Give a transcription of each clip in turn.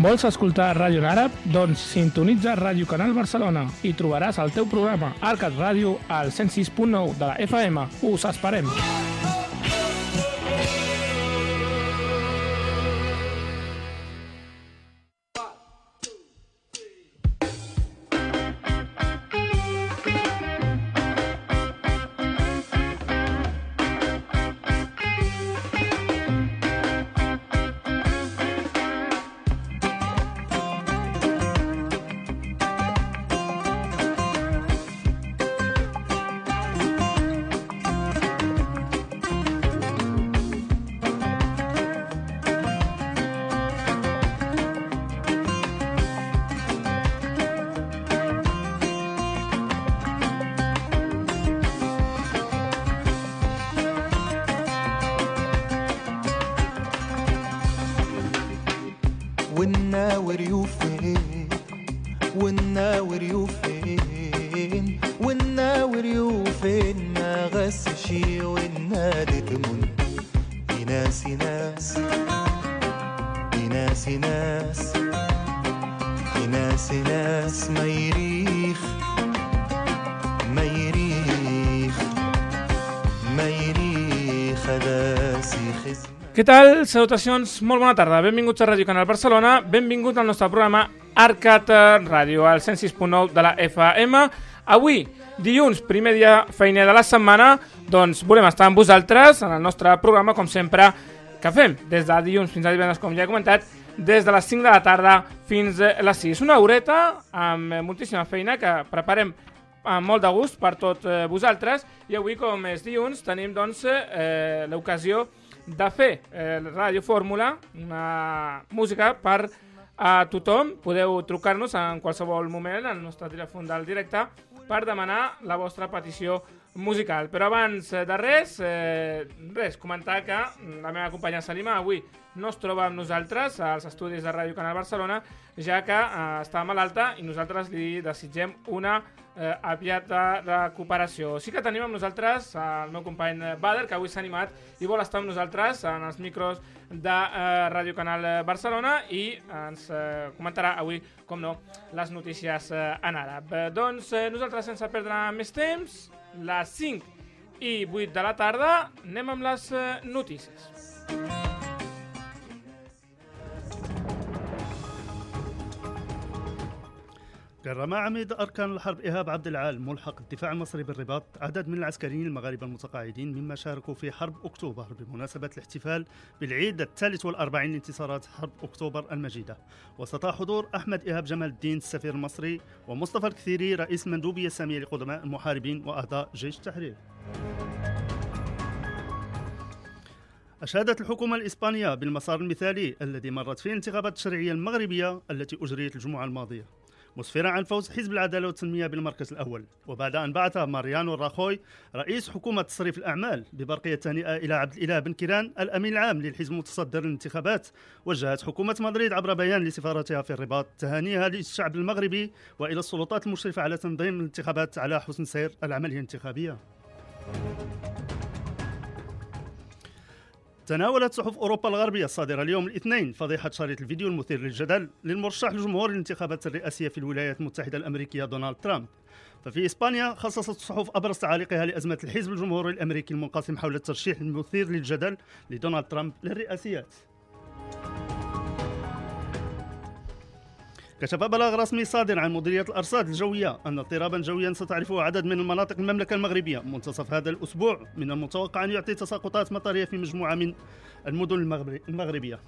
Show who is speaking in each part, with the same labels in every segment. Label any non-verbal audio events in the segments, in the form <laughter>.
Speaker 1: Vols escoltar ràdio en àrab? Doncs sintonitza Ràdio Canal Barcelona i trobaràs el teu programa Arcat Ràdio al 106.9 de la FM. Us esperem!
Speaker 2: Oh, oh.
Speaker 1: Què tal? Salutacions, molt bona tarda. Benvinguts a Ràdio Canal Barcelona. Benvingut al nostre programa Arcat Ràdio, al 106.9 de la FM. Avui, dilluns, primer dia feiner de la setmana, doncs volem estar amb vosaltres en el nostre programa, com sempre, que fem des de dilluns fins a divendres, com ja he comentat, des de les 5 de la tarda fins a les 6. Una horeta amb moltíssima feina que preparem amb molt de gust per tot eh, vosaltres i avui, com és dilluns, tenim doncs, eh, l'ocasió de fer eh, Ràdio Fórmula, una música per a tothom. Podeu trucar-nos en qualsevol moment al nostre telèfon del directe per demanar la vostra petició musical. Però abans de res, eh, res, comentar que la meva companya Salima avui no es troba amb nosaltres als estudis de Ràdio Canal Barcelona, ja que eh, està malalta i nosaltres li desitgem una eh, aviata recuperació. Sí que tenim amb nosaltres el meu company Bader, que avui s'ha animat i vol estar amb nosaltres en els micros de eh, Ràdio Canal Barcelona i ens eh, comentarà avui, com no, les notícies eh, en àrab. Eh, doncs eh, nosaltres, sense perdre més temps, les 5 i 8 de la tarda, anem amb les eh, notícies.
Speaker 3: كرم عميد أركان الحرب إيهاب عبد العال ملحق الدفاع المصري بالرباط عدد من العسكريين المغاربة المتقاعدين مما شاركوا في حرب أكتوبر بمناسبة الاحتفال بالعيد الثالث والأربعين لانتصارات حرب أكتوبر المجيدة. واستطاع حضور أحمد إيهاب جمال الدين السفير المصري ومصطفى الكثيري رئيس المندوبية السامية لقدماء المحاربين وأعضاء جيش التحرير أشادت الحكومة الإسبانية بالمسار المثالي الذي مرت فيه الانتخابات التشريعية المغربية التي أجريت الجمعة الماضية. مسفرا عن فوز حزب العدالة والتنمية بالمركز الأول. وبعد أن بعث ماريانو الراخوي رئيس حكومة تصريف الأعمال ببرقية تهنئة إلى عبد الإله بن كيران الأمين العام للحزب المتصدر للانتخابات. وجهت حكومة مدريد عبر بيان لسفارتها في الرباط تهانيها للشعب المغربي وإلى السلطات المشرفة على تنظيم الانتخابات على حسن سير العملية الانتخابية. تناولت صحف أوروبا الغربية الصادرة اليوم الاثنين فضيحة شريط الفيديو المثير للجدل للمرشح لجمهور الانتخابات الرئاسية في الولايات المتحدة الأمريكية دونالد ترامب. ففي إسبانيا خصصت الصحف أبرز تعاليقها لأزمة الحزب الجمهوري الأمريكي المنقسم حول الترشيح المثير للجدل لدونالد ترامب للرئاسيات. كشف بلاغ رسمي صادر عن مديرية الأرصاد الجوية أن اضطرابا جويا ستعرفه عدد من المناطق المملكة المغربية. منتصف هذا الأسبوع من المتوقع أن يعطي تساقطات مطرية في مجموعة من المدن المغربية.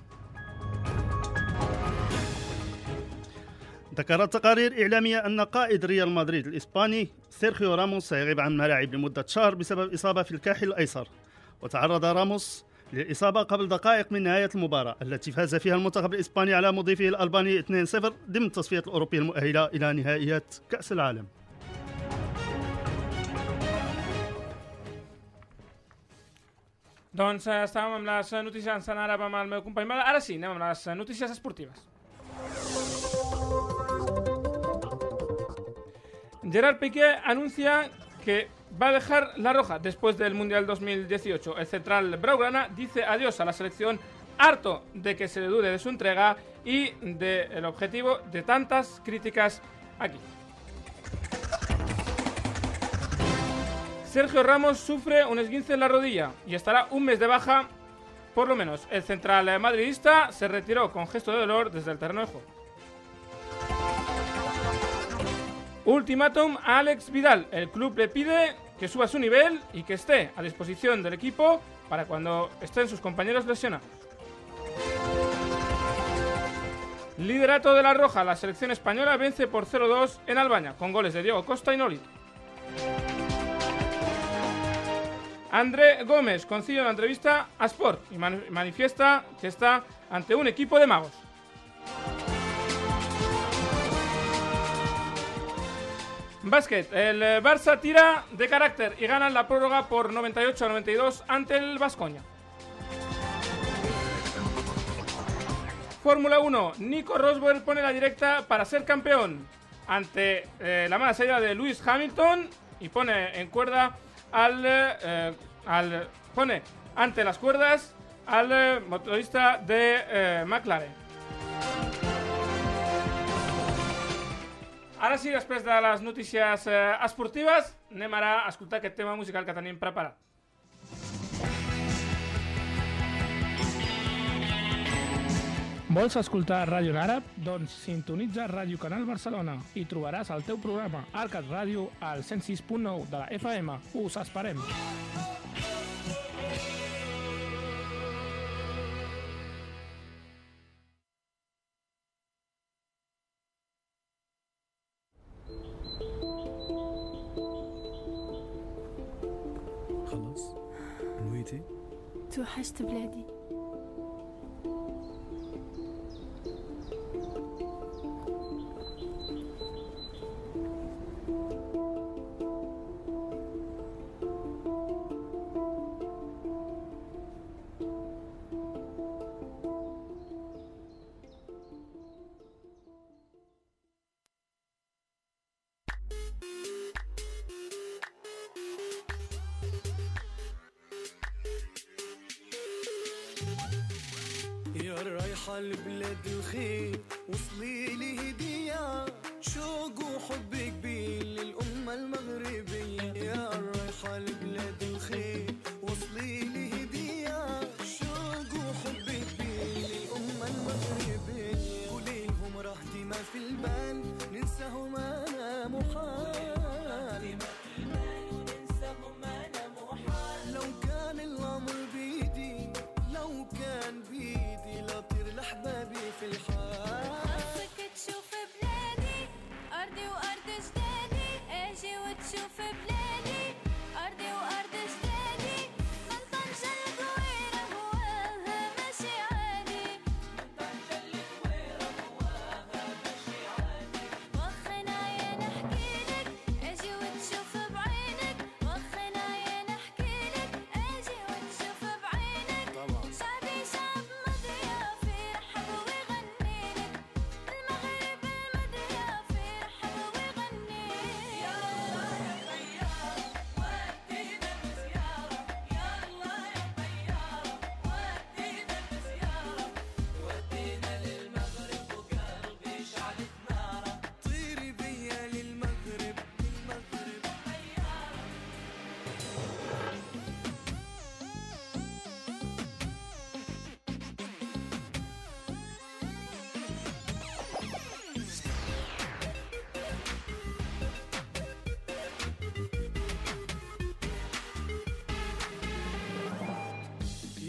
Speaker 3: ذكرت تقارير إعلامية أن قائد ريال مدريد الإسباني سيرخيو راموس سيغيب عن الملاعب لمدة شهر بسبب إصابة في الكاحل الأيسر. وتعرض راموس للإصابة قبل دقائق من نهاية المباراة التي فاز فيها المنتخب الإسباني على مضيفه الألباني 2-0 ضمن التصفيات الأوروبية المؤهلة إلى نهائيات كأس العالم
Speaker 1: Doncs eh, estàvem amb les notícies en àrab amb el meu company. Ara sí, anem amb les notícies esportives. Gerard Piqué anuncia que va a dejar la roja después del Mundial 2018. El central Braugrana dice adiós a la selección harto de que se le dude de su entrega y del objetivo de tantas críticas aquí. Sergio Ramos sufre un esguince en la rodilla y estará un mes de baja, por lo menos. El central madridista se retiró con gesto de dolor desde el terreno de juego. Ultimátum a Alex Vidal. El club le pide que suba su nivel y que esté a disposición del equipo para cuando estén sus compañeros lesionados. Liderato de la Roja. La selección española vence por 0-2 en Albania con goles de Diego Costa y Nolito. André Gómez concede una entrevista a Sport y man- manifiesta que está ante un equipo de magos. Básquet, el eh, Barça tira de carácter y gana la prórroga por 98 a 92 ante el Vascoña. Fórmula 1, Nico Rosberg pone la directa para ser campeón ante eh, la mala salida de Lewis Hamilton y pone en cuerda al, eh, pone ante las cuerdas al motorista de McLaren. Ara sí, després de les notícies eh, esportives, anem ara a escoltar aquest tema musical que tenim preparat. Vols escoltar ràdio en àrab? Doncs sintonitza Ràdio Canal Barcelona i trobaràs el teu programa Arcat Ràdio al 106.9 de la FM. Us esperem!
Speaker 4: Oh, oh.
Speaker 5: توحشت بلادي.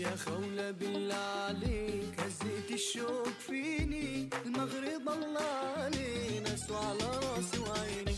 Speaker 6: يا خولة بالله عليك هزيت الشوق فيني المغرب الله علي ناس على راسي وعيني.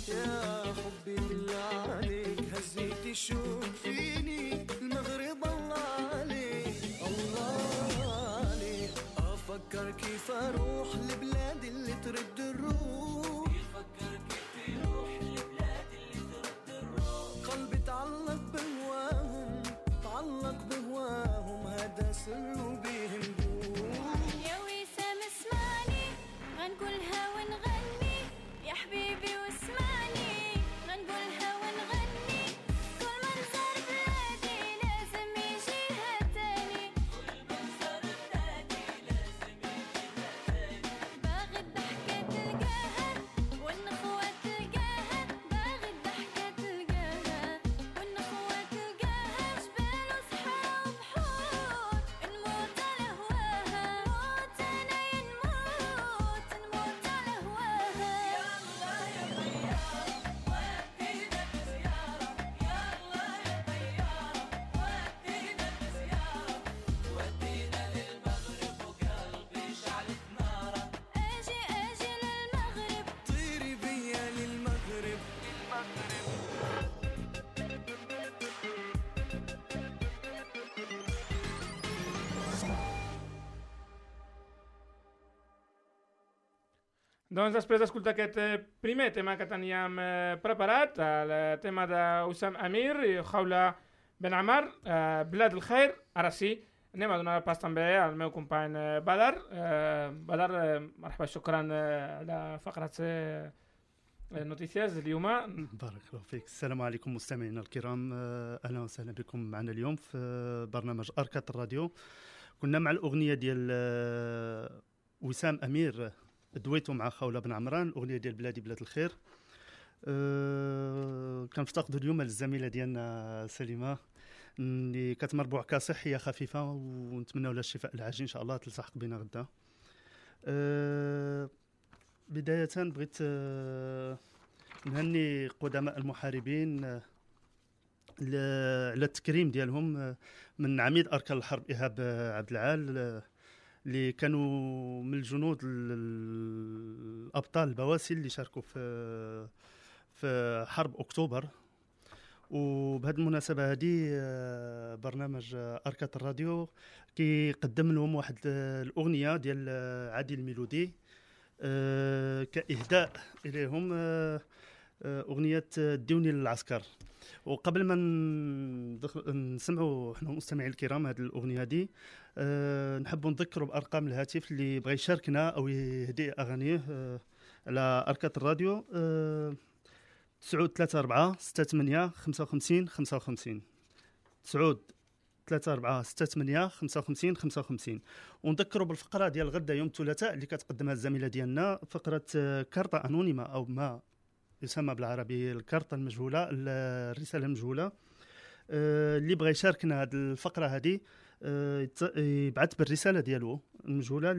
Speaker 1: Doncs després d'escoltar aquest eh, primer tema que teníem eh, preparat, el eh, tema d'Ussam Amir i Jaula Ben Amar, eh, Blad el Khair, ara sí, anem a donar pas també al meu company eh, Badar. Eh, Badar, eh, مرحبا شكرا eh, على فقرة eh, نوتيسياز اليوم
Speaker 3: بارك الله فيك السلام عليكم مستمعينا الكرام آه، أهلا وسهلا بكم معنا اليوم في آه، برنامج اركات الراديو كنا مع الاغنيه ديال آه، وسام امير دويتو مع خوله بن عمران الاغنيه ديال بلادي بلاد الخير. أه كنفتقدوا اليوم الزميلة ديالنا سليمة اللي كتمربوع كصحية خفيفة ونتمنوا لها الشفاء العاجل إن شاء الله تلتحق بنا غدا. أه بداية بغيت أه نهني قدماء المحاربين ل- على التكريم ديالهم آه، من عميد أركان الحرب إيهاب آه، عبد العال اللي كانوا من الجنود ال- ال- الأبطال البواسل اللي شاركوا في في حرب أكتوبر. وبهذه المناسبة هذه آه، برنامج أركات الراديو كيقدم لهم واحد آه، الأغنية ديال آه، عادل الميلودي كإهداء إليهم أغنية ديوني للعسكر. وقبل ما نسمعوا إحنا مستمعين الكرام هذه الأغنية هذه أه، نحب نذكروا بأرقام الهاتف اللي بغى يشاركنا أو يهدي أغانيه أه، على أركات الراديو أه 9 خمسة وخمسين خمسة وخمسين. 55 55 أربعة 3 4 6 8 55 55 ونذكروا بالفقرة ديال غدا يوم الثلاثاء اللي كتقدمها الزميلة ديالنا فقرة أه، كارطة انونيما أو ما يسمى بالعربي الكارطة المجهولة الرسالة المجهولة اللي بغى يشاركنا هذه الفقرة هذه يبعث بالرسالة ديالو المجهولة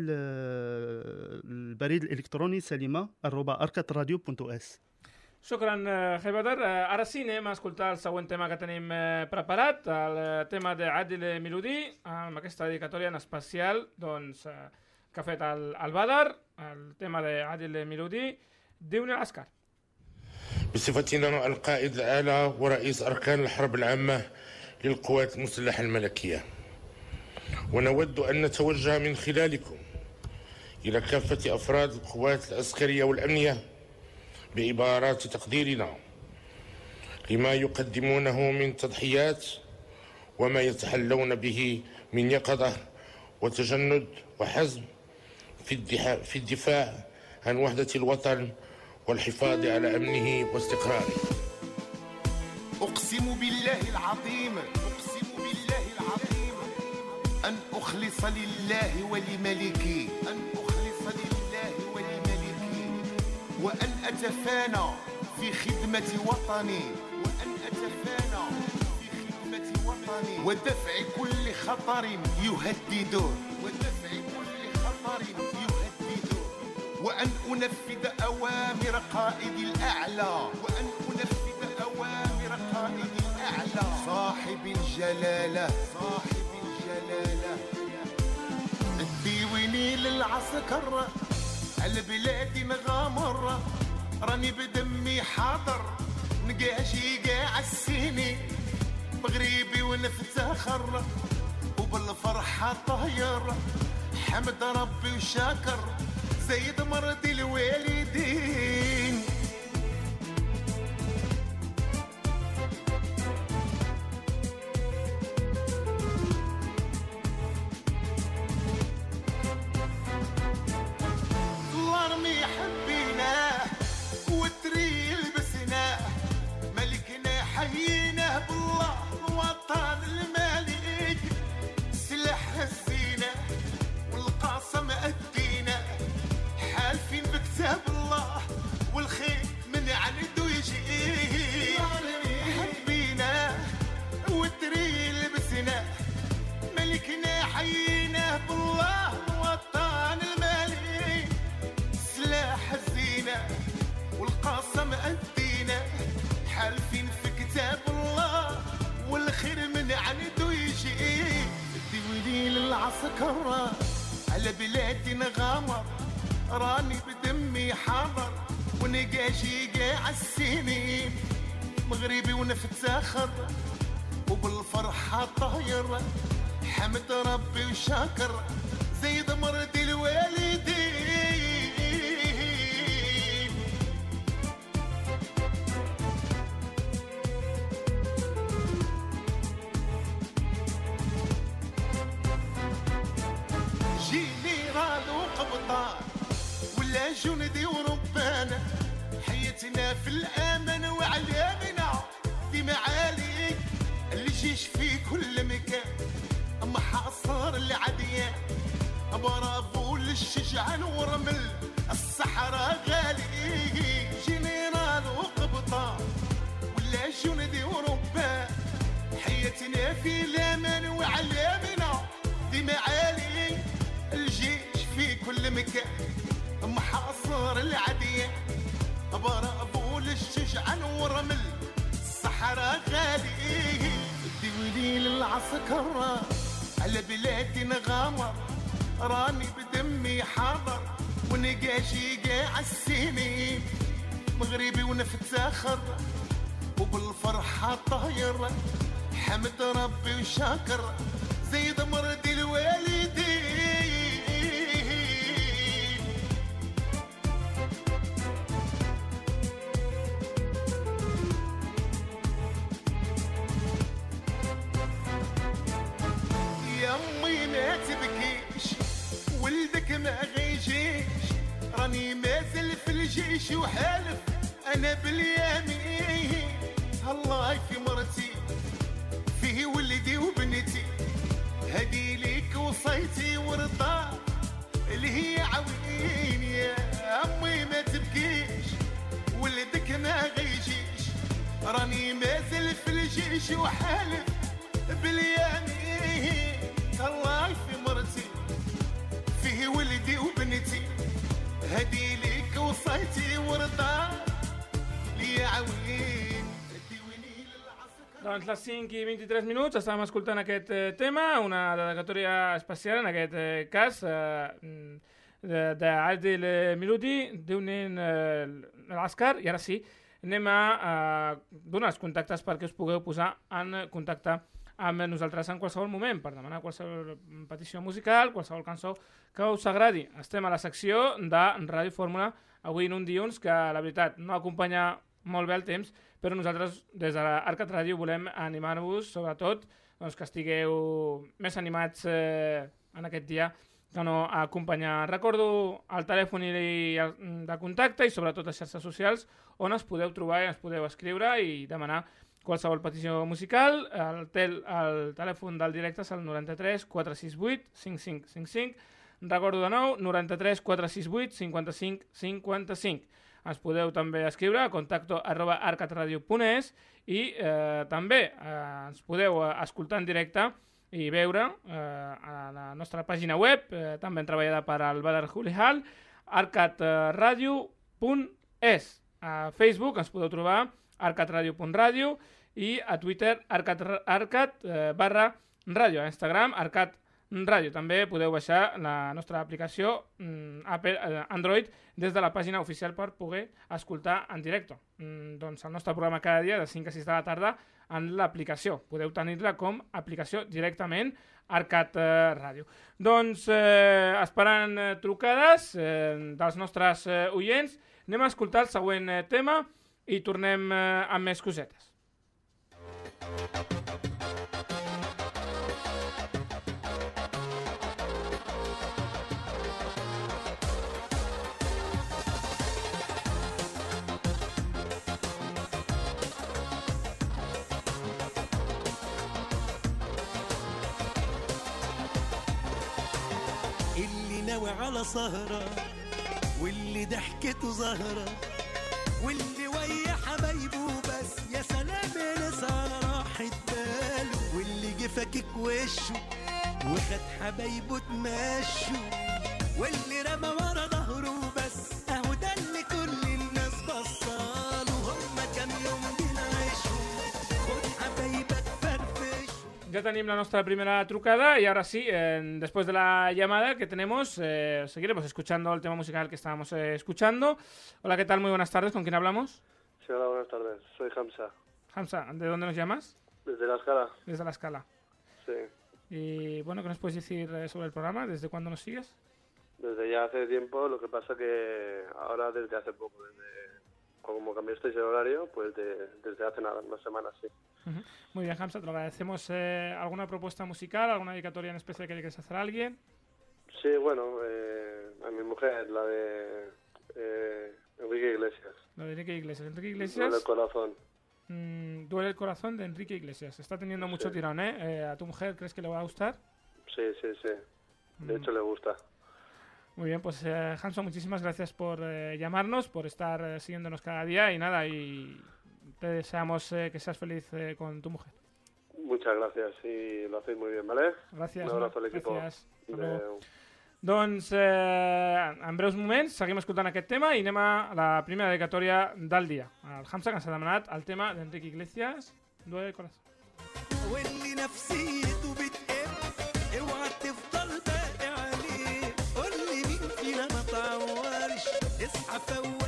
Speaker 3: البريد الإلكتروني سليمة
Speaker 1: الروبا أركات راديو بونتو إس. شكرا آه، خي بدر. آه، ارا سينا ما اسكولتا السوين تيما كاتنيم آه، بريبارات التيما دي عادل ميلودي مع ديكاتوريا سباسيال دونس كافيت البادر. التيما دي عادل ميلودي ديوني العسكر.
Speaker 7: بصفتي أنا القائد الأعلى ورئيس أركان الحرب العامة للقوات المسلحة الملكية. ونود أن نتوجه من خلالكم إلى كافة أفراد القوات العسكرية والأمنية بعبارات تقديرنا لما يقدمونه من تضحيات وما يتحلون به من يقظة وتجند وحزم في الدفاع, عن وحدة الوطن والحفاظ على أمنه واستقراره.
Speaker 8: أقسم بالله العظيم أخلص لله ولملكي. أن أخلص لله ولملكي. وأن أتفانى في خدمة وطني. وأن أتفانى في خدمة وطني. ودفع كل خطر يهدده ودفع كل خطر يهدده وأن أنفذ أوامر قائدي الأعلى. وأن أنفذ أوامر قائدي الأعلى. صاحب الجلالة. صاحب الجلالة. الديويني للعسكر البلاد مغامر راني بدمي حاضر نقاشي قاع السنين بغريبي ونفتخر وبالفرحة طاير. حمد ربي وشاكر زيد مرضي الوالدين والخير من عنده يجي ديولي للعسكر على بلادي نغامر. راني بدمي حاضر ونقاشي قاع السنين مغربي ونفتخر وبالفرحة طاير. حمد ربي وشاكر زيد مرضي الوالدين حياتنا في الامان وعلامنا في معالي الجيش في كل مكان. أما حاصر العديان برافو للشجعان ورمل. الصحراء غالي جنرال وقبطان. ولا جندي وربان حياتنا في الامان وعلامنا في معالي الجيش في كل مكان. محاصر العديان برافو للشجعان ورمل الصحراء غالي دولي للعسكر على بلادي نغامر راني بدمي حاضر ونقاشي قاع السنين مغربي ونفتخر وبالفرحة طاير. حمد ربي وشاكر زيد مرضي الوالدين. ما تبكيش ولدك ما غيجيش. راني مازال في الجيش وحالف أنا باليمين. الله في مرتي فيه ولدي وبنتي. هدي ليك وصيتي ورضا اللي هي عوين يا أمي ما تبكيش ولدك ما غيجيش. راني مازال في الجيش وحالف باليمين. الله في مرتي فيه ولدي وبنتي هدي ليك وصيتي ورضا لي عوين ديوني للعسكر
Speaker 1: Doncs les 5 i 23 minuts estàvem escoltant aquest eh, tema, una dedicatòria especial en aquest eh, cas eh, de, de Adil Miluti, d'un nen eh, l'Àscar, i ara sí, anem a eh, donar els contactes perquè us pugueu posar en contacte amb nosaltres en qualsevol moment per demanar qualsevol petició musical, qualsevol cançó que us agradi. Estem a la secció de Ràdio Fórmula, avui en un dilluns que la veritat no acompanya molt bé el temps, però nosaltres des de l'Arcat Ràdio volem animar-vos, sobretot, doncs, que estigueu més animats eh, en aquest dia que no acompanyar. Recordo el telèfon i el, de contacte i sobretot les xarxes socials on es podeu trobar i ens podeu escriure i demanar qualsevol petició musical. El, tel, el telèfon del directe és el 93 468 5555. Recordo de nou, 93 468 55 55. Ens podeu també escriure a contacto arroba arcatradio.es i eh, també eh, ens podeu eh, escoltar en directe i veure eh, a la nostra pàgina web, eh, també treballada per al Badar Julihal, arcatradio.es. A Facebook ens podeu trobar arcatradio.radio i a Twitter arcat, arcat eh, barra ràdio, a Instagram arcat ràdio. També podeu baixar la nostra aplicació mm, Apple, eh, Android des de la pàgina oficial per poder escoltar en directe. Mm, doncs el nostre programa cada dia de 5 a 6 de la tarda en l'aplicació. Podeu tenir-la com aplicació directament Arcat eh, Ràdio. Doncs eh, esperant eh, trucades eh, dels nostres eh, oients, anem a escoltar el següent eh, tema i tornem eh, amb més cosetes.
Speaker 2: ناوي على سهرة واللي ضحكته زهرة واللي ويا حبايبه بس. واللي جه فاكك وشه وخد حبايبه تمشوا واللي رمى ورا ظهره بس اهو ده اللي كل الناس بصاله هما كام يوم بنعيشهم خد حبايبك فرفش
Speaker 1: Ya tenim la nuestra primera trucada y ahora sí, eh, después de la llamada que tenemos, eh, seguiremos escuchando el tema musical que estábamos eh, escuchando. Hola, ¿qué tal? Muy buenas tardes. ¿Con quién hablamos?
Speaker 9: Sí, hola, buenas tardes. Soy Hamza,
Speaker 1: Hamza, ¿de dónde nos llamas?
Speaker 9: desde La Escala.
Speaker 1: Desde la escala.
Speaker 9: Sí,
Speaker 1: Y bueno, ¿qué nos puedes decir eh, sobre el programa? ¿Desde cuándo nos sigues?
Speaker 9: desde ya hace tiempo, lo que pasa que ahora desde hace poco, desde como cambiasteis el horario, pues de- desde hace nada, unas semanas, sí.
Speaker 1: Muy bien, Hamza, te lo agradecemos. Eh, ¿Alguna propuesta musical, alguna dedicatoria en especial que le quieres hacer a alguien?
Speaker 9: Sí, bueno, eh, a mi mujer, la de Eh, Enrique Iglesias.
Speaker 1: Lo de Enrique Iglesias. Enrique Iglesias.
Speaker 9: el corazón.
Speaker 1: Mm, duele el corazón de Enrique Iglesias. Está teniendo mucho
Speaker 9: Sí.
Speaker 1: tirón, ¿eh? Eh, ¿A tu mujer crees que le va a gustar?
Speaker 9: Sí, sí, sí. De
Speaker 1: Mm.
Speaker 9: hecho, le gusta.
Speaker 1: Muy bien, pues eh, Hanson, muchísimas gracias por eh, llamarnos, por estar eh, siguiéndonos cada día y nada, y te deseamos eh, que seas feliz con tu mujer.
Speaker 9: Muchas gracias y lo hacéis muy bien, ¿vale?
Speaker 1: Gràcies.
Speaker 9: Un abrazo
Speaker 1: home,
Speaker 9: a l'equip.
Speaker 1: Doncs eh, en breus moments seguim escoltant aquest tema i anem a la primera dedicatòria del dia. El Hamza, que ens ha demanat el tema d'Enric Iglesias, Duele el corazón.
Speaker 2: واللي نفسيته بتقل اوعى تفضل باقي عليه قول لي مين فينا ما تعورش اصحى فوق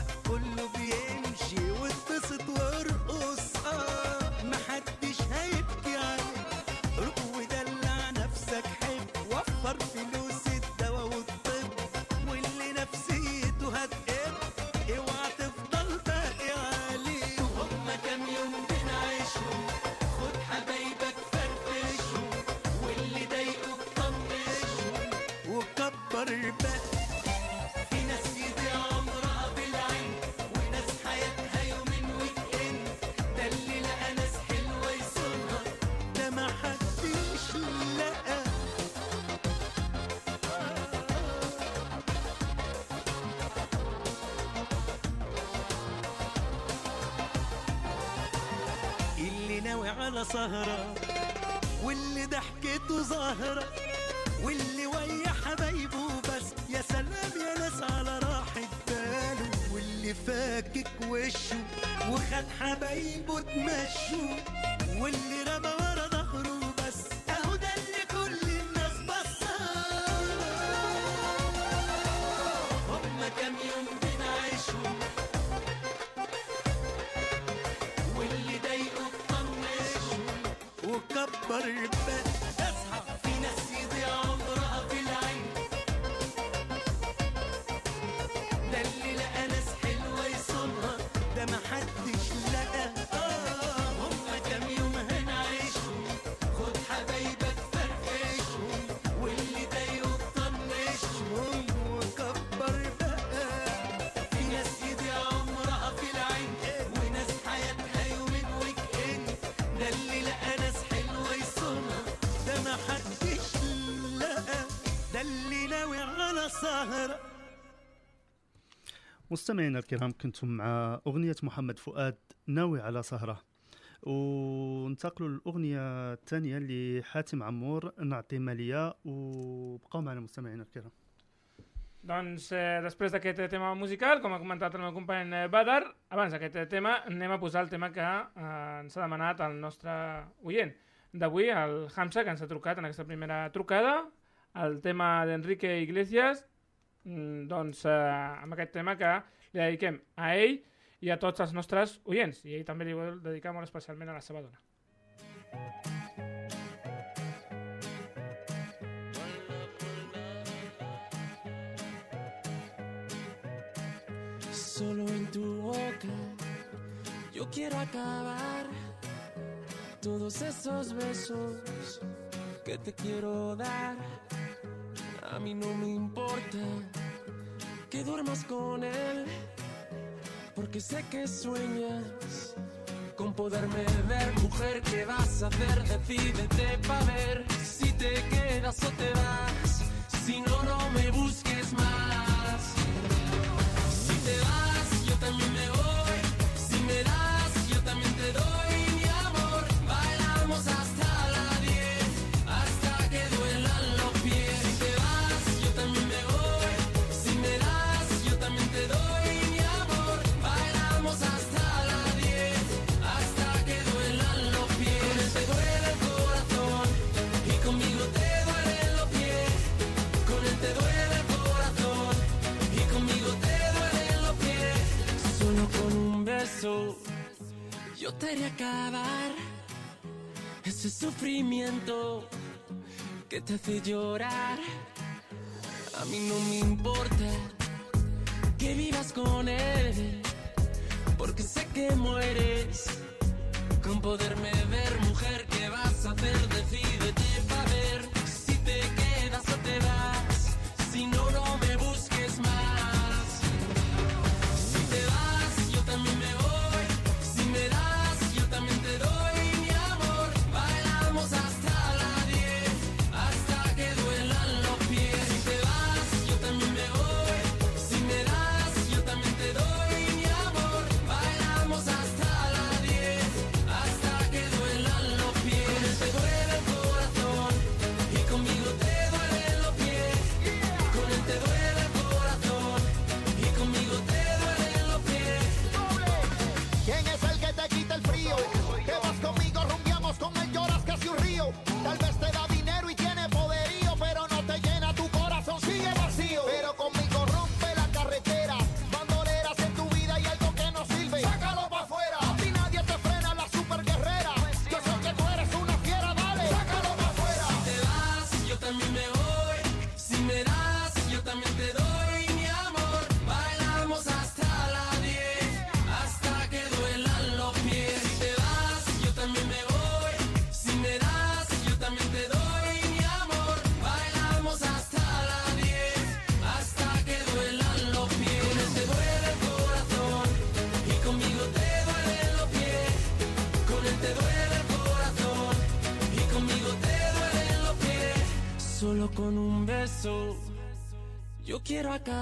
Speaker 2: ناوي على سهرة. واللي ضحكته ظاهرة. واللي ويا حبايبه بس. يا سلام يا ناس على راحة باله. واللي فاكك وشه وخد حبايبه تمشوا واللي
Speaker 3: مستمعينا الكرام كنتم مع أغنية محمد فؤاد ناوي على سهرة وننتقلوا للأغنية الثانية لحاتم عمور نعطي مالية وبقوا معنا مستمعينا الكرام
Speaker 1: Doncs eh, després d'aquest tema musical, com ha comentat el meu company eh, Badar, abans d'aquest tema anem a posar el tema que eh, ens ha demanat el nostre oient d'avui, el Hamza, que ens ha trucat en aquesta primera trucada, el tema d'Enrique Iglesias, mm, doncs eh, amb aquest tema que li dediquem a ell i a tots els nostres oients, i ell també li vol dedicar molt especialment a la seva dona.
Speaker 10: Solo en tu boca yo quiero acabar todos esos besos que te quiero dar. A mí no me importa que duermas con él, porque sé que sueñas con poderme ver. Mujer, ¿qué vas a hacer? Decídete pa' ver si te quedas o te vas. Si no, no me busques más. Si te vas, yo te haré acabar ese sufrimiento que te hace llorar. A mí no me importa que vivas con él, porque sé que mueres con poderme ver, mujer. ¿Qué vas a hacer? Decídete para ver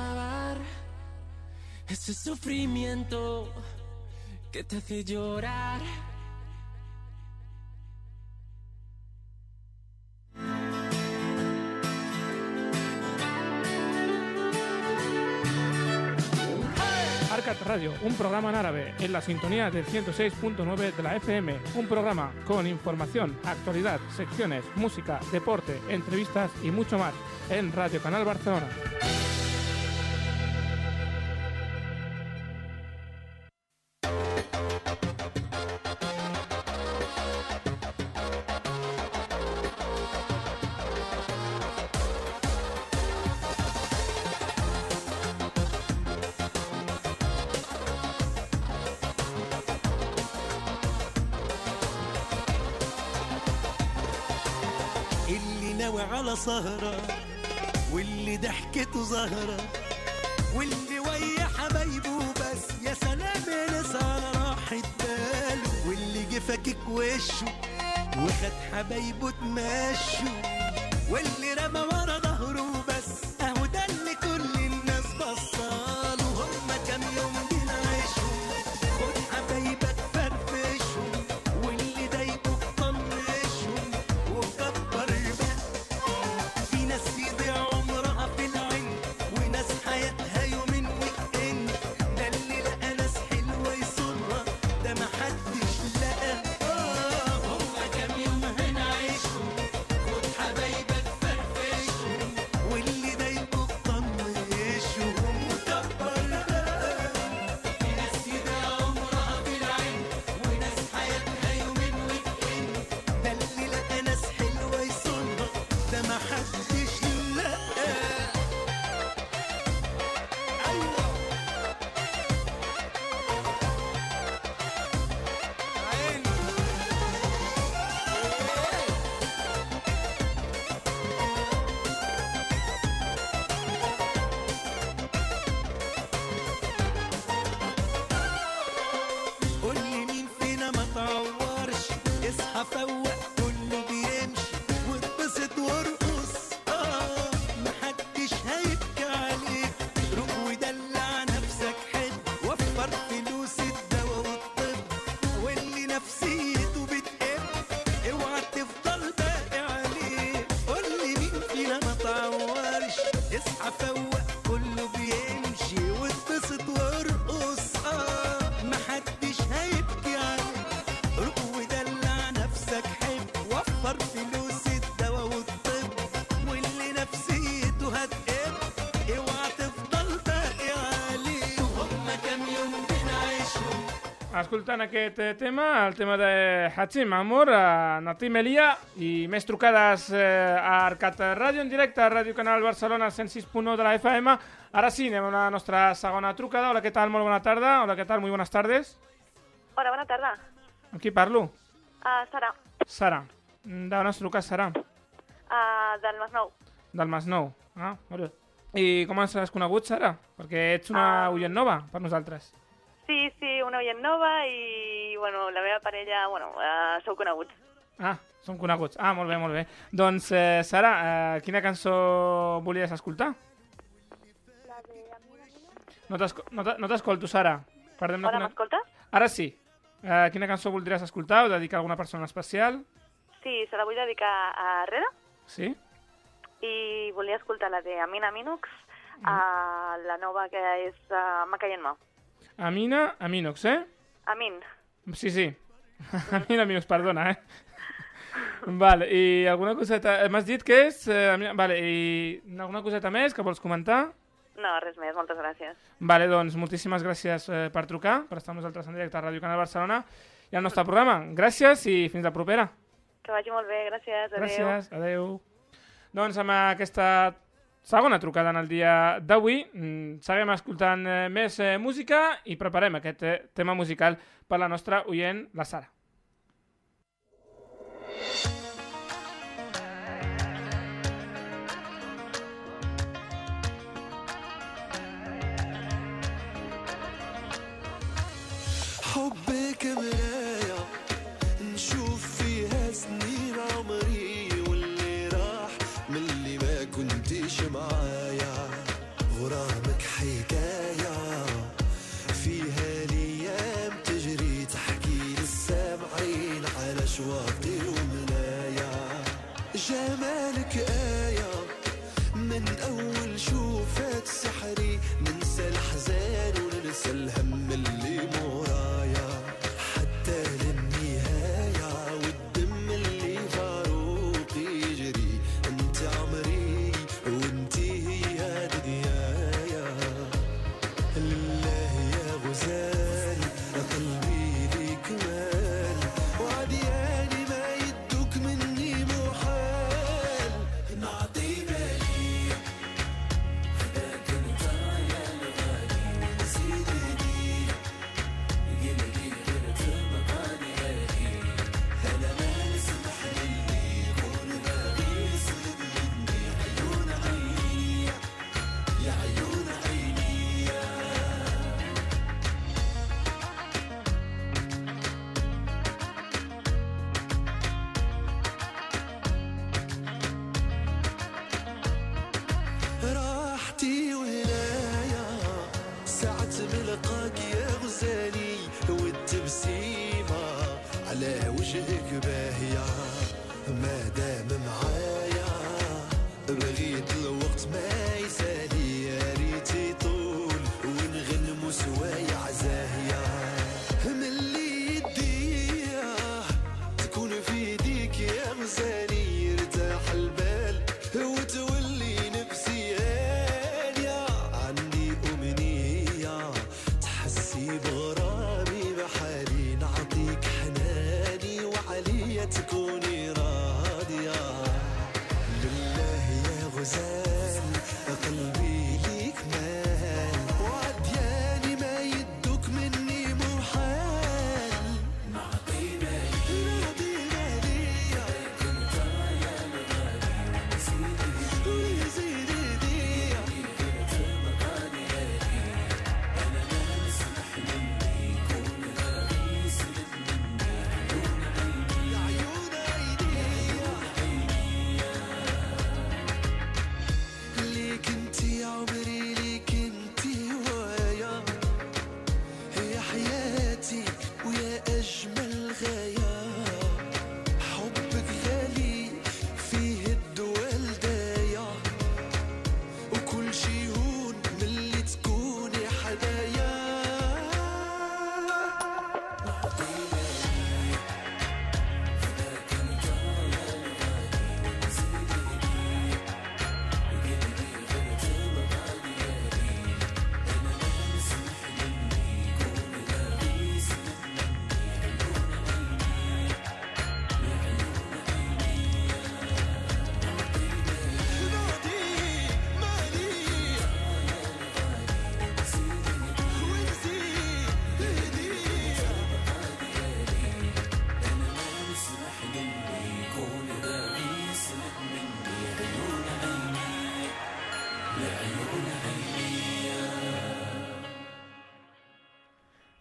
Speaker 10: acabar ese sufrimiento que te hace llorar.
Speaker 2: Arcat Radio, un programa en árabe, en la sintonía del 106.9 de la FM. Un programa con información, actualidad, secciones, música, deporte, entrevistas y mucho más en Radio Canal Barcelona. Escoltant aquest eh, tema, el tema de Hachim Amor, a Nati Melia i més trucades eh, a Arcat Ràdio en directe a Ràdio Canal Barcelona 106.1 de la FM. Ara sí, anem a la nostra segona trucada. Hola, què tal? Molt bona tarda. Hola, què tal? Muy buenas tardes.
Speaker 11: Hola, bona tarda.
Speaker 2: Amb qui parlo?
Speaker 11: Uh, Sara,
Speaker 2: Sara. D'on has trucat, Sara?
Speaker 11: uh, del Masnou.
Speaker 2: Del Masnou. Ah, molt bé. I com has conegut, Sara? Perquè ets una
Speaker 11: Ah.
Speaker 2: oient nova per nosaltres.
Speaker 11: Sí, sí, una oient nova i, bueno, la meva parella, bueno, uh, sou coneguts.
Speaker 2: Ah, som coneguts. Ah, molt bé, molt bé. Doncs, eh, Sara, eh, quina cançó volies escoltar? No t'esco- no t'e- no t'escolto, Sara. Perdem la
Speaker 11: Hola, m'escoltes?
Speaker 2: Ara sí. Eh, quina cançó voldries escoltar o dedicar a alguna persona especial?
Speaker 11: Sí, se la vull dedicar a Reda
Speaker 2: Sí?
Speaker 11: i volia escoltar la de Amina Minux, uh, la nova que és uh, Macayenma.
Speaker 2: Amina, Aminox, eh?
Speaker 11: Amin.
Speaker 2: Sí, sí. <laughs> Amina, Aminox, perdona, eh? <laughs> Vale, i alguna coseta... eh, M'has dit que és... Eh, Amina- vale, i alguna coseta més que vols comentar?
Speaker 11: No, res més, moltes gràcies.
Speaker 2: Vale, doncs moltíssimes gràcies eh, per trucar, per estar amb nosaltres en directe a Ràdio Canal Barcelona i al nostre programa. Gràcies i fins la propera.
Speaker 11: Que vagi molt bé, gràcies. Adéu.
Speaker 2: Gràcies, adeu. Doncs amb aquesta segona trucada en el dia d'avui. Mm, seguim escoltant eh, més eh, música i preparem aquest eh, tema musical per la nostra oient, la Sara. Oh, big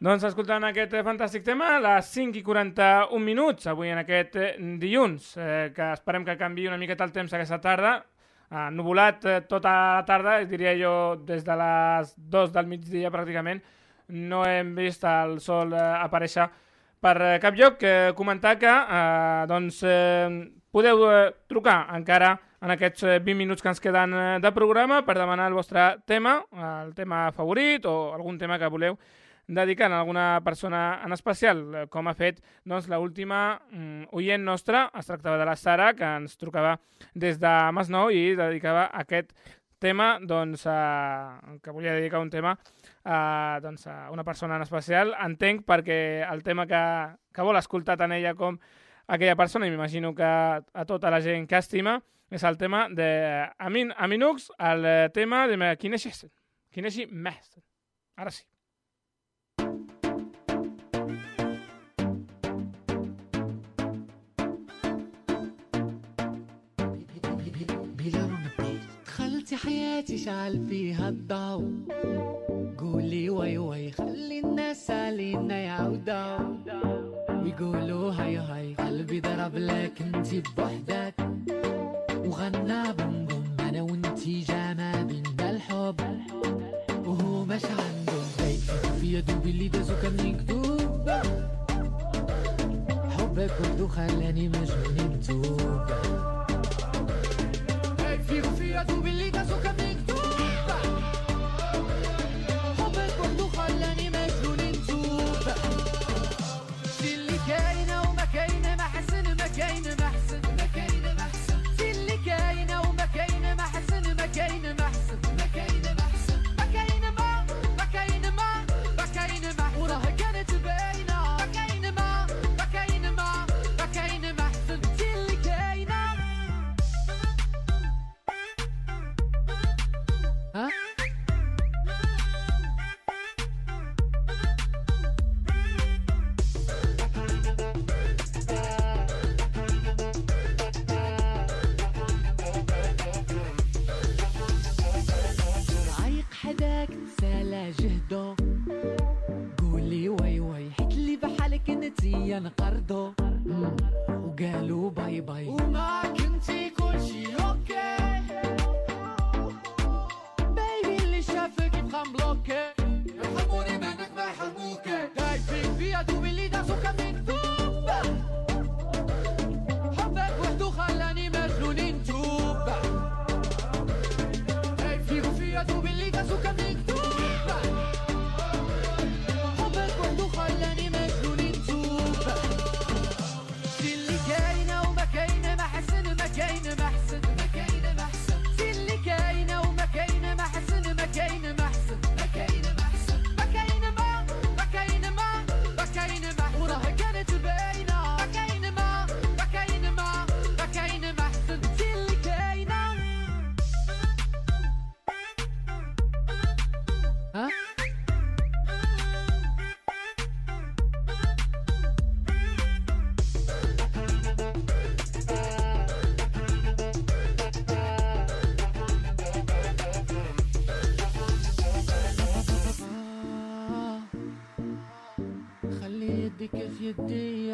Speaker 1: Doncs escoltant aquest eh, fantàstic tema, a les 5 i 41 minuts, avui en aquest eh, dilluns, eh, que esperem que canvi una miqueta el temps aquesta tarda, eh, nuvolat eh, tota la tarda, diria jo des de les 2 del migdia pràcticament, no hem vist el sol eh, aparèixer per eh, cap lloc. Eh, comentar que eh, doncs, eh, podeu eh, trucar encara en aquests eh, 20 minuts que ens queden eh, de programa per demanar el vostre tema, eh, el tema favorit o algun tema que voleu dedicant a alguna persona en especial, eh, com ha fet doncs, l'última mm, oient nostra, es tractava de la Sara, que ens trucava des de Masnou i dedicava aquest tema, doncs, a, que volia dedicar un tema a, doncs, a una persona en especial. Entenc perquè el tema que, que vol escoltar tant ella com aquella persona, i m'imagino que a tota la gent que estima, és el tema de Amin, Aminux, el eh, tema de Kinesi Kinesi Mestre. Ara sí.
Speaker 12: دخلتي حياتي شعل فيها الضوء. قولي وي وي خلي الناس علينا يعودوا. ويقولوا هاي هاي قلبي ضرب لك انتي بوحدك. وغنى بوم بوم أنا وانتي جامع بينا الحب. وهو مش عندهم في يدوب اللي دازو كان مكتوب. حبك برضو خلاني مجنون متوب فيكو فيا دوب اللي you
Speaker 1: do.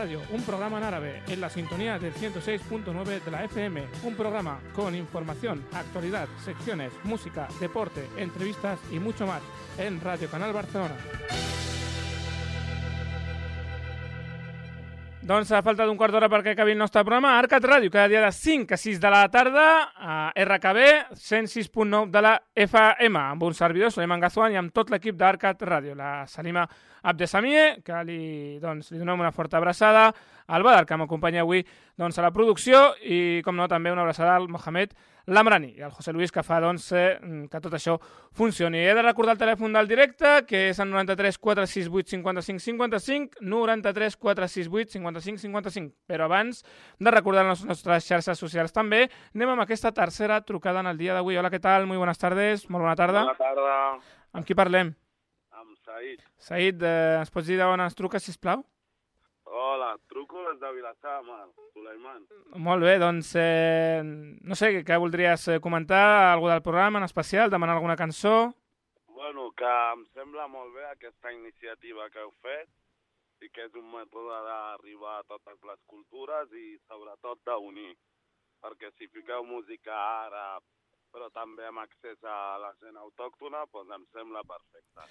Speaker 1: Radio, un programa en árabe en la sintonía del 106.9 de la FM. Un programa con información, actualidad, secciones, música, deporte, entrevistas y mucho más en Radio Canal Barcelona. Doncs a falta d'un quart d'hora perquè acabi el nostre programa, Arcat Ràdio, cada dia de 5 a 6 de la tarda, a RKB 106.9 de la FM, amb un servidor, Suleiman Gazuan, i amb tot l'equip d'Arcat Ràdio, la Salima Abdesamie, que li, doncs, li donem una forta abraçada, al Badar, que m'acompanya avui doncs, a la producció, i, com no, també una abraçada al Mohamed Lamrani i al José Luis, que fa doncs, eh, que tot això funcioni. He de recordar el telèfon del directe, que és el 93 468 55 55, 93 468 55 55. Però abans de recordar les nostres xarxes socials també, anem amb aquesta tercera trucada en el dia d'avui. Hola, què tal? Muy buenas tardes. Molt bona tarda.
Speaker 13: Bona tarda,
Speaker 1: Amb qui parlem?
Speaker 13: amb Said.
Speaker 1: Said, eh, ens pots dir d'on ens truques, sisplau?
Speaker 13: Hola, truco des de Vilassar Mar, Suleiman.
Speaker 1: Molt bé, doncs, eh, no sé, què voldries eh, comentar? Algú del programa en especial? Demanar alguna cançó?
Speaker 13: Bueno, que em sembla molt bé aquesta iniciativa que heu fet i que és un mètode d'arribar a totes les cultures i sobretot d'unir. Perquè si fiqueu música àrab, però també amb accés a la gent autòctona, doncs em sembla perfecte.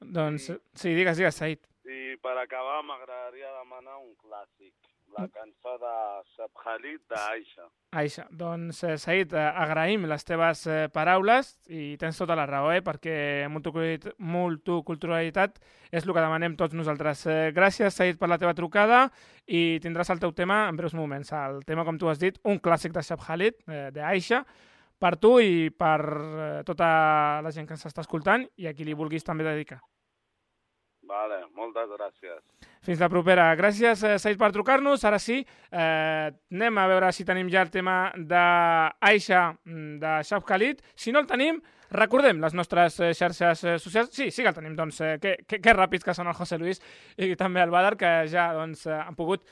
Speaker 1: Doncs, sí, digues, digues, Said.
Speaker 13: I per acabar m'agradaria demanar un clàssic, la cançó de Seb Khalid d'Aisha.
Speaker 1: Aixa, doncs, eh, Said, eh, agraïm les teves eh, paraules i tens tota la raó, eh, perquè multiculturalitat, multiculturalitat és el que demanem tots nosaltres. Eh, gràcies, Said, per la teva trucada i tindràs el teu tema en breus moments. El tema, com tu has dit, un clàssic de Seb Khalid, eh, d'Aisha, per tu i per eh, tota la gent que ens està escoltant i a qui li vulguis també dedicar.
Speaker 13: Vale, moltes gràcies.
Speaker 1: Fins la propera. Gràcies, eh, Said, per trucar-nos. Ara sí, eh, anem a veure si tenim ja el tema d'Aisha mm, de Shaf Khalid. Si no el tenim, recordem les nostres eh, xarxes eh, socials. Sí, sí que el tenim, doncs, eh, que, que, que ràpids que són el José Luis i també el Badar, que ja doncs, eh, han pogut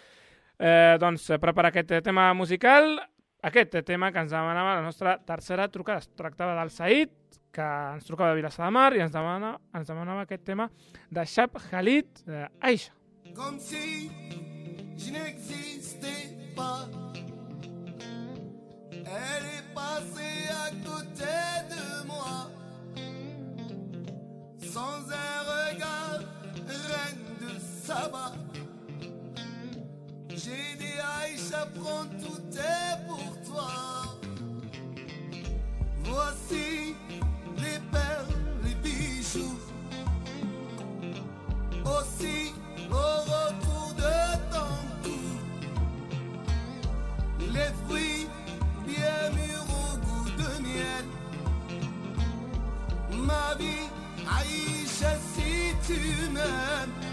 Speaker 1: eh, doncs, preparar aquest tema musical. Aquest tema que ens demanava la nostra tercera trucada. Es tractava del Said, que ens trucava de Vilassar de Mar i ens, demana, ens demanava aquest tema de Shab Khalid, eh, Aisha.
Speaker 2: Comme si je n'existais pas. Elle est passée à côté de moi. Sans un regard, reine de Saba. J'ai dit Aïcha, prends tout est pour toi. Voici les perles, les bijoux. Aussi au retour de ton cou. Les fruits bien mûrs au goût de miel. Ma vie, Aïcha, si tu m'aimes.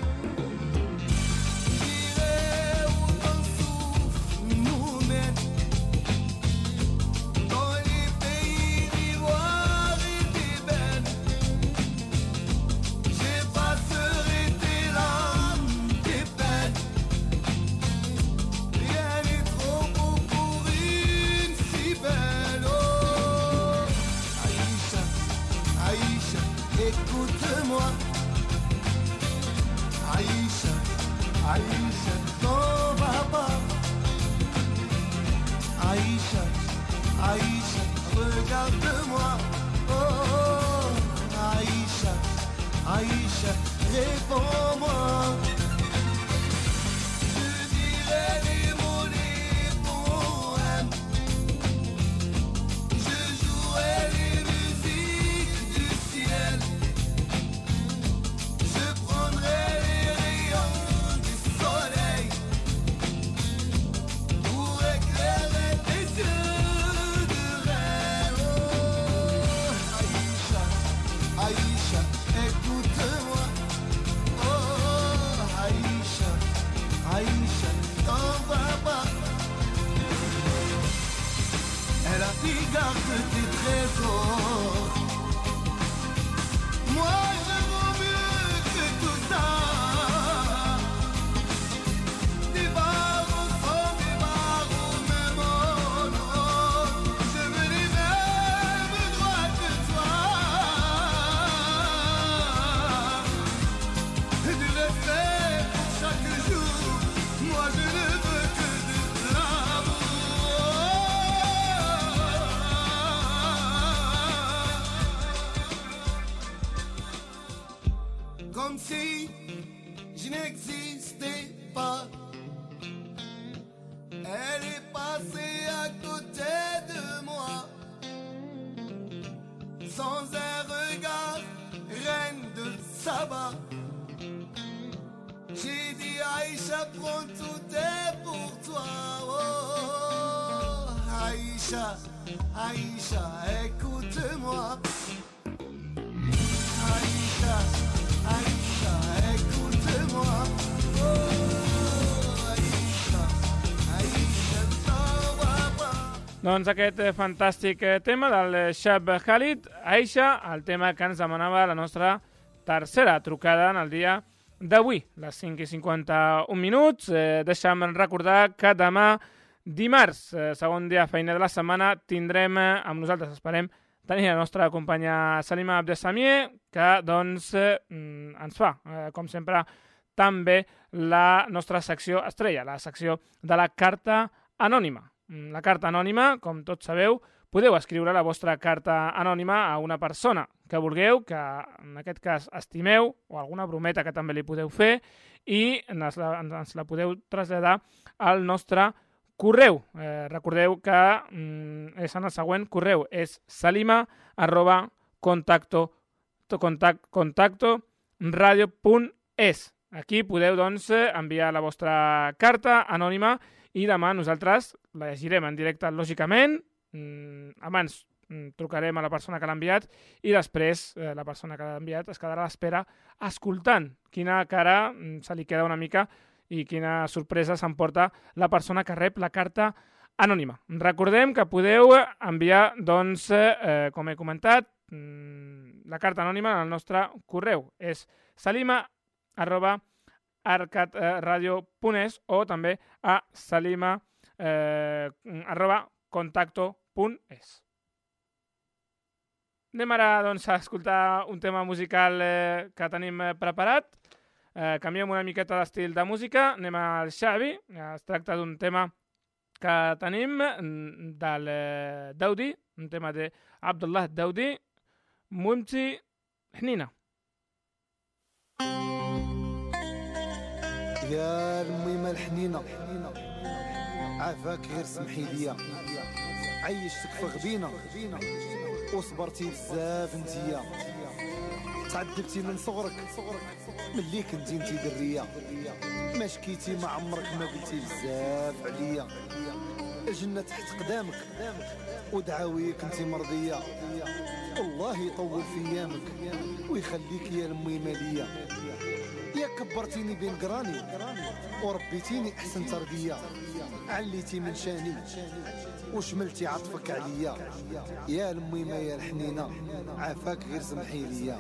Speaker 2: Écoute-moi. Aïcha, Aïcha, t'en va pas. Aïcha, Aïcha, regarde-moi. Oh, oh, oh. Aïcha, Aïcha, réponds-moi.
Speaker 1: Doncs aquest eh, fantàstic eh, tema del eh, Shab Khalid, Aisha, el tema que ens demanava la nostra tercera trucada en el dia d'avui, les 5 i 51 minuts. Eh, deixa'm recordar que demà, dimarts, segon dia feina de la setmana, tindrem amb nosaltres, esperem, tenir la nostra companya Salima Abdesamier, que doncs eh, mm, ens fa, eh, com sempre, també la nostra secció estrella, la secció de la carta anònima. Mm, La carta anònima, com tots sabeu, podeu escriure la vostra carta anònima a una persona que vulgueu, que en aquest cas estimeu, o alguna brometa que també li podeu fer, i ens la, ens la podeu traslladar al nostre correu. Eh, recordeu que mm, és en el següent correu, és salima arroba contacto, to- contact, contacto radio.es. Aquí podeu doncs, eh, enviar la vostra carta anònima demà nosaltres la llegirem en directe, lògicament. Mm, abans mm, trucarem a la persona que l'ha enviat i després eh, la persona que l'ha enviat es quedarà a l'espera escoltant quina cara mm, se li queda una mica i quina sorpresa s'emporta la persona que rep la carta anònima. Recordem que podeu enviar, doncs, eh, com he comentat, mm, la carta anònima al nostre correu. És salima arcatradio.es o també a salima eh, arroba contacto.es. Anem ara doncs, a escoltar un tema musical eh, que tenim eh, preparat. Eh, canviem una miqueta d'estil de música. Anem al Xavi. Es tracta d'un tema que tenim mm, del eh, Daudi, un tema de Abdullah Daudi, Mumti Hnina.
Speaker 14: يا الميمة الحنينة عافاك غير سمحي ليا. عيشتك في غبينة. وصبرتي بزاف انتيا. تعذبتي من صغرك. ملي كنتي انتي درية. ما شكيتي ما عمرك ما قلتي بزاف عليا. الجنة تحت قدامك. ودعاويك انتي مرضية. والله يطول في أيامك. ويخليك يا الميمة ليا يا كبرتيني بين قراني وربيتيني أحسن تربية. عليتي من شاني وشملتي عطفك عليا. يا الميمه يا الحنينه عافاك غير سمحي ليا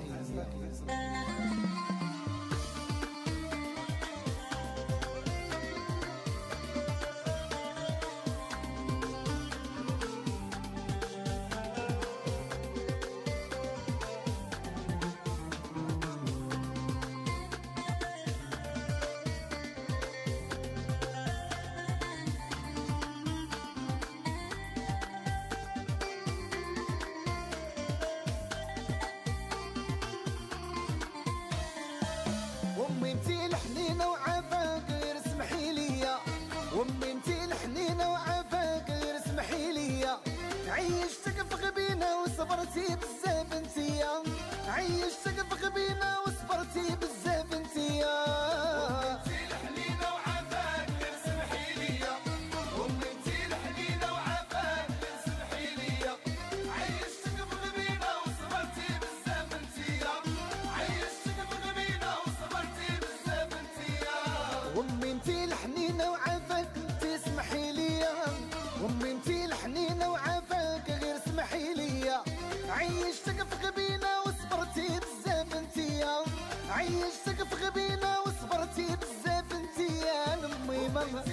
Speaker 14: عيشتك في غبينة وصبرتي بزاف انتي يا المي ماما.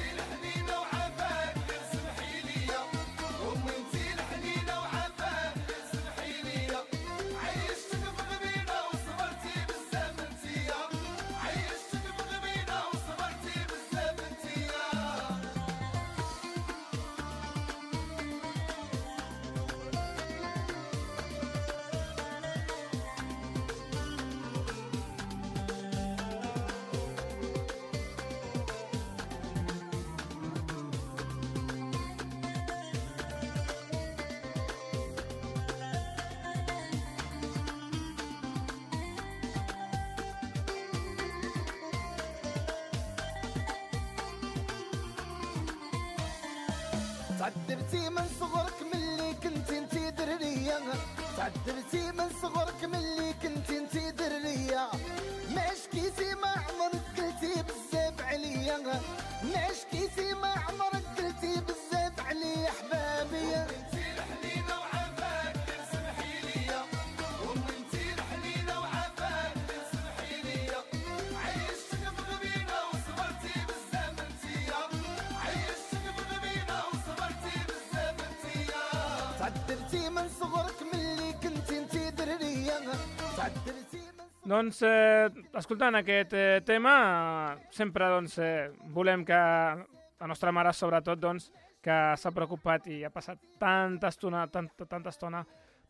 Speaker 14: تعذبتي من صغرك ملي كنتي انتي درية تعذبتي من صغرك ملي
Speaker 1: Doncs, eh, escoltant aquest eh, tema, sempre doncs, eh, volem que la nostra mare, sobretot, doncs, que s'ha preocupat i ha passat tanta estona, tanta, tanta estona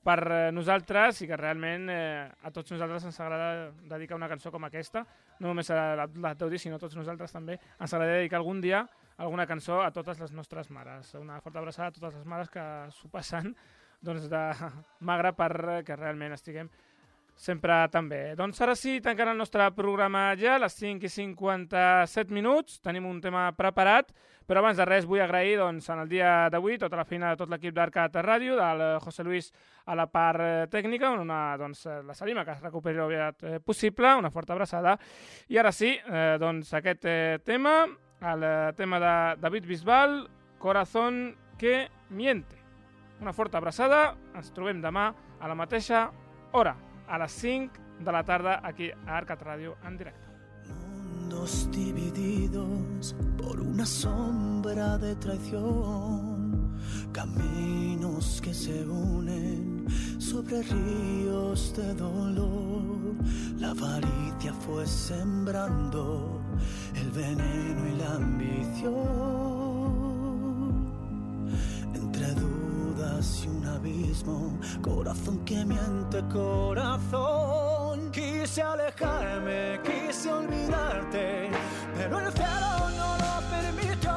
Speaker 1: per eh, nosaltres i que realment eh, a tots nosaltres ens agrada dedicar una cançó com aquesta, no només a la, la Teudi, sinó a tots nosaltres també, ens agrada dedicar algun dia alguna cançó a totes les nostres mares. Una forta abraçada a totes les mares que s'ho passen doncs, de <laughs> magre per eh, realment estiguem sempre tan bé. Doncs ara sí, tancant el nostre programa ja, a les 5 i 57 minuts, tenim un tema preparat, però abans de res vull agrair doncs, en el dia d'avui tota la feina de tot l'equip d'Arcat Ràdio, del eh, José Luis a la part eh, tècnica, una, doncs, la Salima, que es recuperi aviat possible, una forta abraçada. I ara sí, eh, doncs aquest tema, el tema de David Bisbal, Corazón que miente. Una forta abraçada, ens trobem demà a la mateixa hora, a les 5 de la tarda, aquí a Arcat Ràdio en directe.
Speaker 6: Mundos divididos por una sombra de traición, caminos que se unen sobre ríos de dolor. La avaricia fue sembrando el veneno y la ambición. Y un abismo, corazón que miente, corazón. Quise alejarme, quise olvidarte, pero el cielo no lo permitió.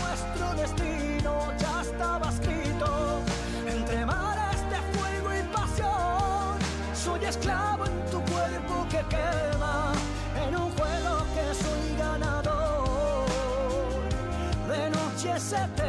Speaker 6: Nuestro destino ya estaba escrito entre mares de fuego y pasión. Soy esclavo en tu cuerpo que quema, en un juego que soy ganador de noches eternas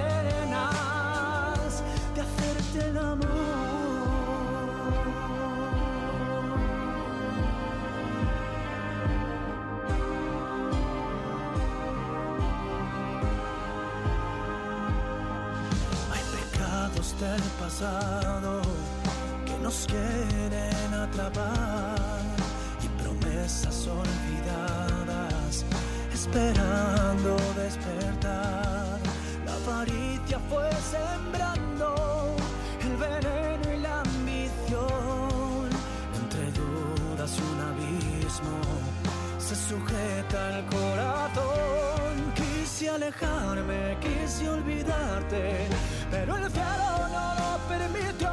Speaker 6: que nos quieren atrapar y promesas olvidadas esperando despertar. La avaricia fue sembrando el veneno y la ambición entre dudas y un abismo se sujeta el corazón. Quise alejarme, quise olvidarte, pero el cielo permitió.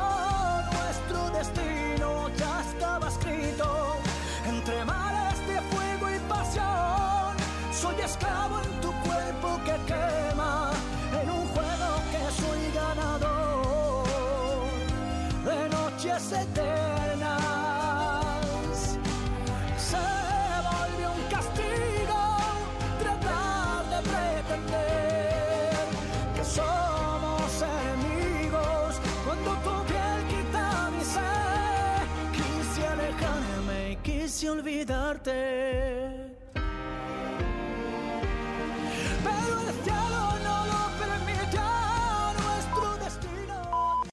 Speaker 6: Nuestro destino ya estaba escrito entre mares de fuego y pasión. Soy esclavo en tu cuerpo que quema, quise olvidarte.